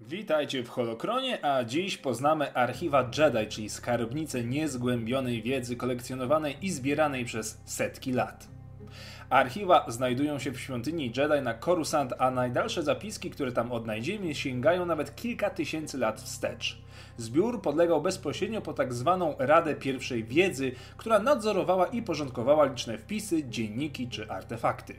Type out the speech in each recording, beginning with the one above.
Witajcie w Holokronie, a dziś poznamy archiwa Jedi, czyli skarbnicę niezgłębionej wiedzy kolekcjonowanej i zbieranej przez setki lat. Archiwa znajdują się w świątyni Jedi na Coruscant, a najdalsze zapiski, które tam odnajdziemy, sięgają nawet kilka tysięcy lat wstecz. Zbiór podlegał bezpośrednio po tak zwaną Radę Pierwszej Wiedzy, która nadzorowała i porządkowała liczne wpisy, dzienniki czy artefakty.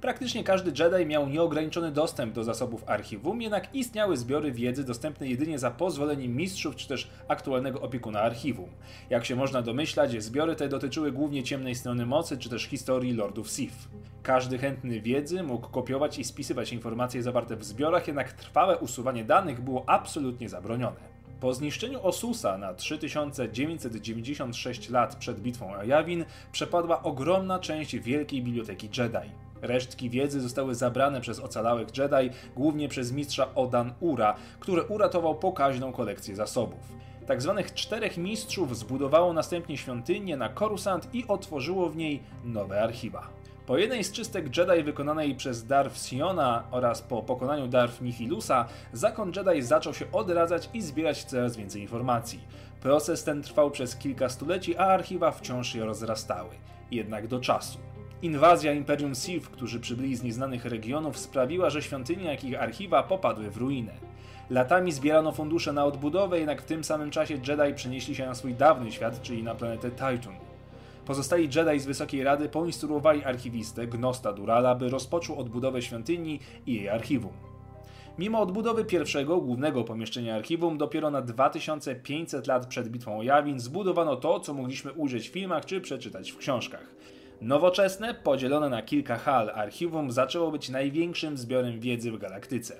Praktycznie każdy Jedi miał nieograniczony dostęp do zasobów archiwum, jednak istniały zbiory wiedzy dostępne jedynie za pozwoleniem mistrzów czy też aktualnego opiekuna archiwum. Jak się można domyślać, zbiory te dotyczyły głównie ciemnej strony mocy czy też historii Lordów Sith. Każdy chętny wiedzy mógł kopiować i spisywać informacje zawarte w zbiorach, jednak trwałe usuwanie danych było absolutnie zabronione. Po zniszczeniu Osusa na 3996 lat przed bitwą o Yavin przepadła ogromna część wielkiej biblioteki Jedi. Resztki wiedzy zostały zabrane przez ocalałych Jedi, głównie przez mistrza Odan Ura, który uratował pokaźną kolekcję zasobów. Tak zwanych czterech mistrzów zbudowało następnie świątynię na Coruscant i otworzyło w niej nowe archiwa. Po jednej z czystek Jedi wykonanej przez Darth Siona oraz po pokonaniu Darth Nihilusa, zakon Jedi zaczął się odradzać i zbierać coraz więcej informacji. Proces ten trwał przez kilka stuleci, a archiwa wciąż się rozrastały. Jednak do czasu. Inwazja Imperium Sith, którzy przybyli z nieznanych regionów, sprawiła, że świątynie, jak i archiwa popadły w ruinę. Latami zbierano fundusze na odbudowę, jednak w tym samym czasie Jedi przenieśli się na swój dawny świat, czyli na planetę Titan. Pozostali Jedi z Wysokiej Rady poinstruowali archiwistę, Gnosta Durala, by rozpoczął odbudowę świątyni i jej archiwum. Mimo odbudowy pierwszego, głównego pomieszczenia archiwum, dopiero na 2500 lat przed bitwą o Jawin zbudowano to, co mogliśmy ujrzeć w filmach czy przeczytać w książkach. Nowoczesne, podzielone na kilka hal archiwum zaczęło być największym zbiorem wiedzy w galaktyce.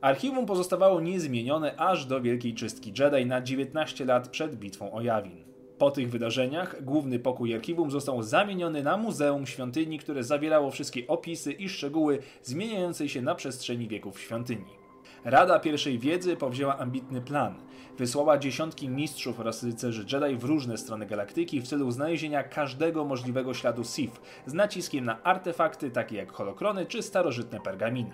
Archiwum pozostawało niezmienione aż do Wielkiej Czystki Jedi na 19 lat przed bitwą o Jawin. Po tych wydarzeniach główny pokój archiwum został zamieniony na muzeum świątyni, które zawierało wszystkie opisy i szczegóły zmieniającej się na przestrzeni wieków świątyni. Rada Pierwszej Wiedzy powzięła ambitny plan. Wysłała dziesiątki mistrzów oraz rycerzy Jedi w różne strony galaktyki w celu znalezienia każdego możliwego śladu Sith z naciskiem na artefakty takie jak holokrony czy starożytne pergaminy.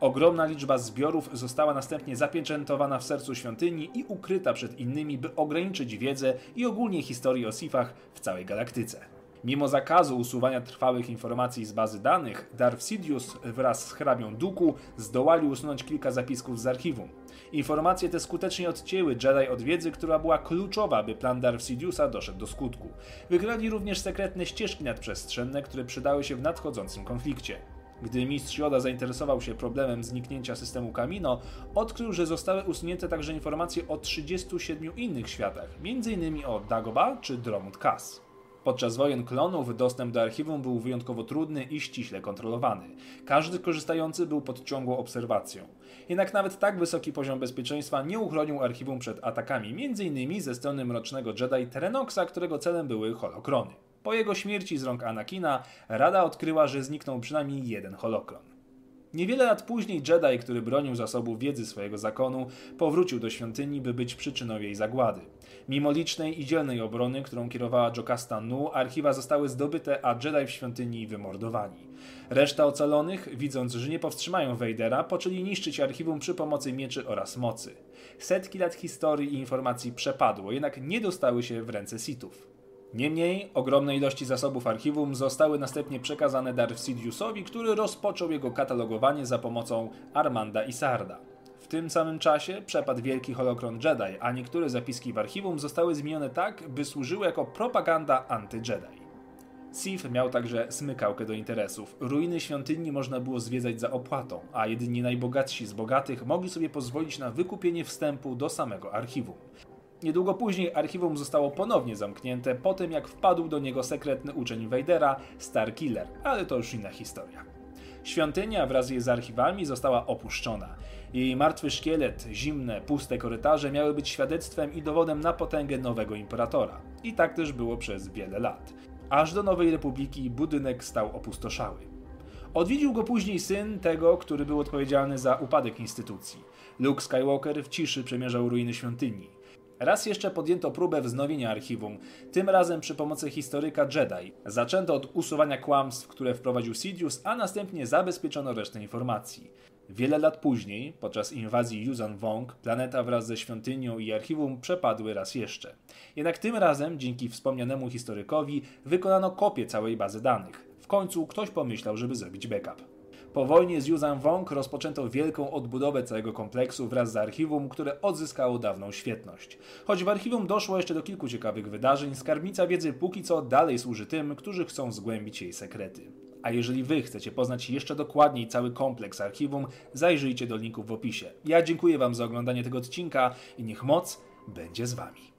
Ogromna liczba zbiorów została następnie zapieczętowana w sercu świątyni i ukryta przed innymi, by ograniczyć wiedzę i ogólnie historię o Sithach w całej galaktyce. Mimo zakazu usuwania trwałych informacji z bazy danych, Darth Sidious wraz z hrabią Duku zdołali usunąć kilka zapisków z archiwum. Informacje te skutecznie odcięły Jedi od wiedzy, która była kluczowa, by plan Darth Sidiousa doszedł do skutku. Wygrali również sekretne ścieżki nadprzestrzenne, które przydały się w nadchodzącym konflikcie. Gdy mistrz Yoda zainteresował się problemem zniknięcia systemu Kamino, odkrył, że zostały usunięte także informacje o 37 innych światach, m.in. o Dagobah czy Dromund Kaas. Podczas wojen klonów dostęp do archiwum był wyjątkowo trudny i ściśle kontrolowany. Każdy korzystający był pod ciągłą obserwacją. Jednak nawet tak wysoki poziom bezpieczeństwa nie uchronił archiwum przed atakami, m.in. ze strony mrocznego Jedi Terenoxa, którego celem były holokrony. Po jego śmierci z rąk Anakina, Rada odkryła, że zniknął przynajmniej jeden holokron. Niewiele lat później Jedi, który bronił zasobów wiedzy swojego zakonu, powrócił do świątyni, by być przyczyną jej zagłady. Mimo licznej i dzielnej obrony, którą kierowała Jocasta Nu, archiwa zostały zdobyte, a Jedi w świątyni wymordowani. Reszta ocalonych, widząc, że nie powstrzymają Vadera, poczęli niszczyć archiwum przy pomocy mieczy oraz mocy. Setki lat historii i informacji przepadło, jednak nie dostały się w ręce Sithów. Niemniej ogromne ilości zasobów archiwum zostały następnie przekazane Darth Sidious'owi, który rozpoczął jego katalogowanie za pomocą Armanda i Sarda. W tym samym czasie przepadł wielki holokron Jedi, a niektóre zapiski w archiwum zostały zmienione tak, by służyły jako propaganda anty-Jedi. Sif miał także smykałkę do interesów. Ruiny świątyni można było zwiedzać za opłatą, a jedynie najbogatsi z bogatych mogli sobie pozwolić na wykupienie wstępu do samego archiwum. Niedługo później archiwum zostało ponownie zamknięte po tym, jak wpadł do niego sekretny uczeń Vadera, Starkiller, ale to już inna historia. Świątynia wraz z archiwami została opuszczona. Jej martwy szkielet, zimne, puste korytarze miały być świadectwem i dowodem na potęgę nowego imperatora. I tak też było przez wiele lat. Aż do Nowej Republiki budynek stał opustoszały. Odwiedził go później syn tego, który był odpowiedzialny za upadek instytucji. Luke Skywalker w ciszy przemierzał ruiny świątyni. Raz jeszcze podjęto próbę wznowienia archiwum, tym razem przy pomocy historyka Jedi. Zaczęto od usuwania kłamstw, które wprowadził Sidious, a następnie zabezpieczono resztę informacji. Wiele lat później, podczas inwazji Yuzan Wong, planeta wraz ze świątynią i archiwum przepadły raz jeszcze. Jednak tym razem, dzięki wspomnianemu historykowi, wykonano kopię całej bazy danych. W końcu ktoś pomyślał, żeby zrobić backup. Po wojnie z Yuzan Wong rozpoczęto wielką odbudowę całego kompleksu wraz z archiwum, które odzyskało dawną świetność. Choć w archiwum doszło jeszcze do kilku ciekawych wydarzeń, skarbnica wiedzy póki co dalej służy tym, którzy chcą zgłębić jej sekrety. A jeżeli Wy chcecie poznać jeszcze dokładniej cały kompleks archiwum, zajrzyjcie do linków w opisie. Ja dziękuję Wam za oglądanie tego odcinka i niech moc będzie z Wami.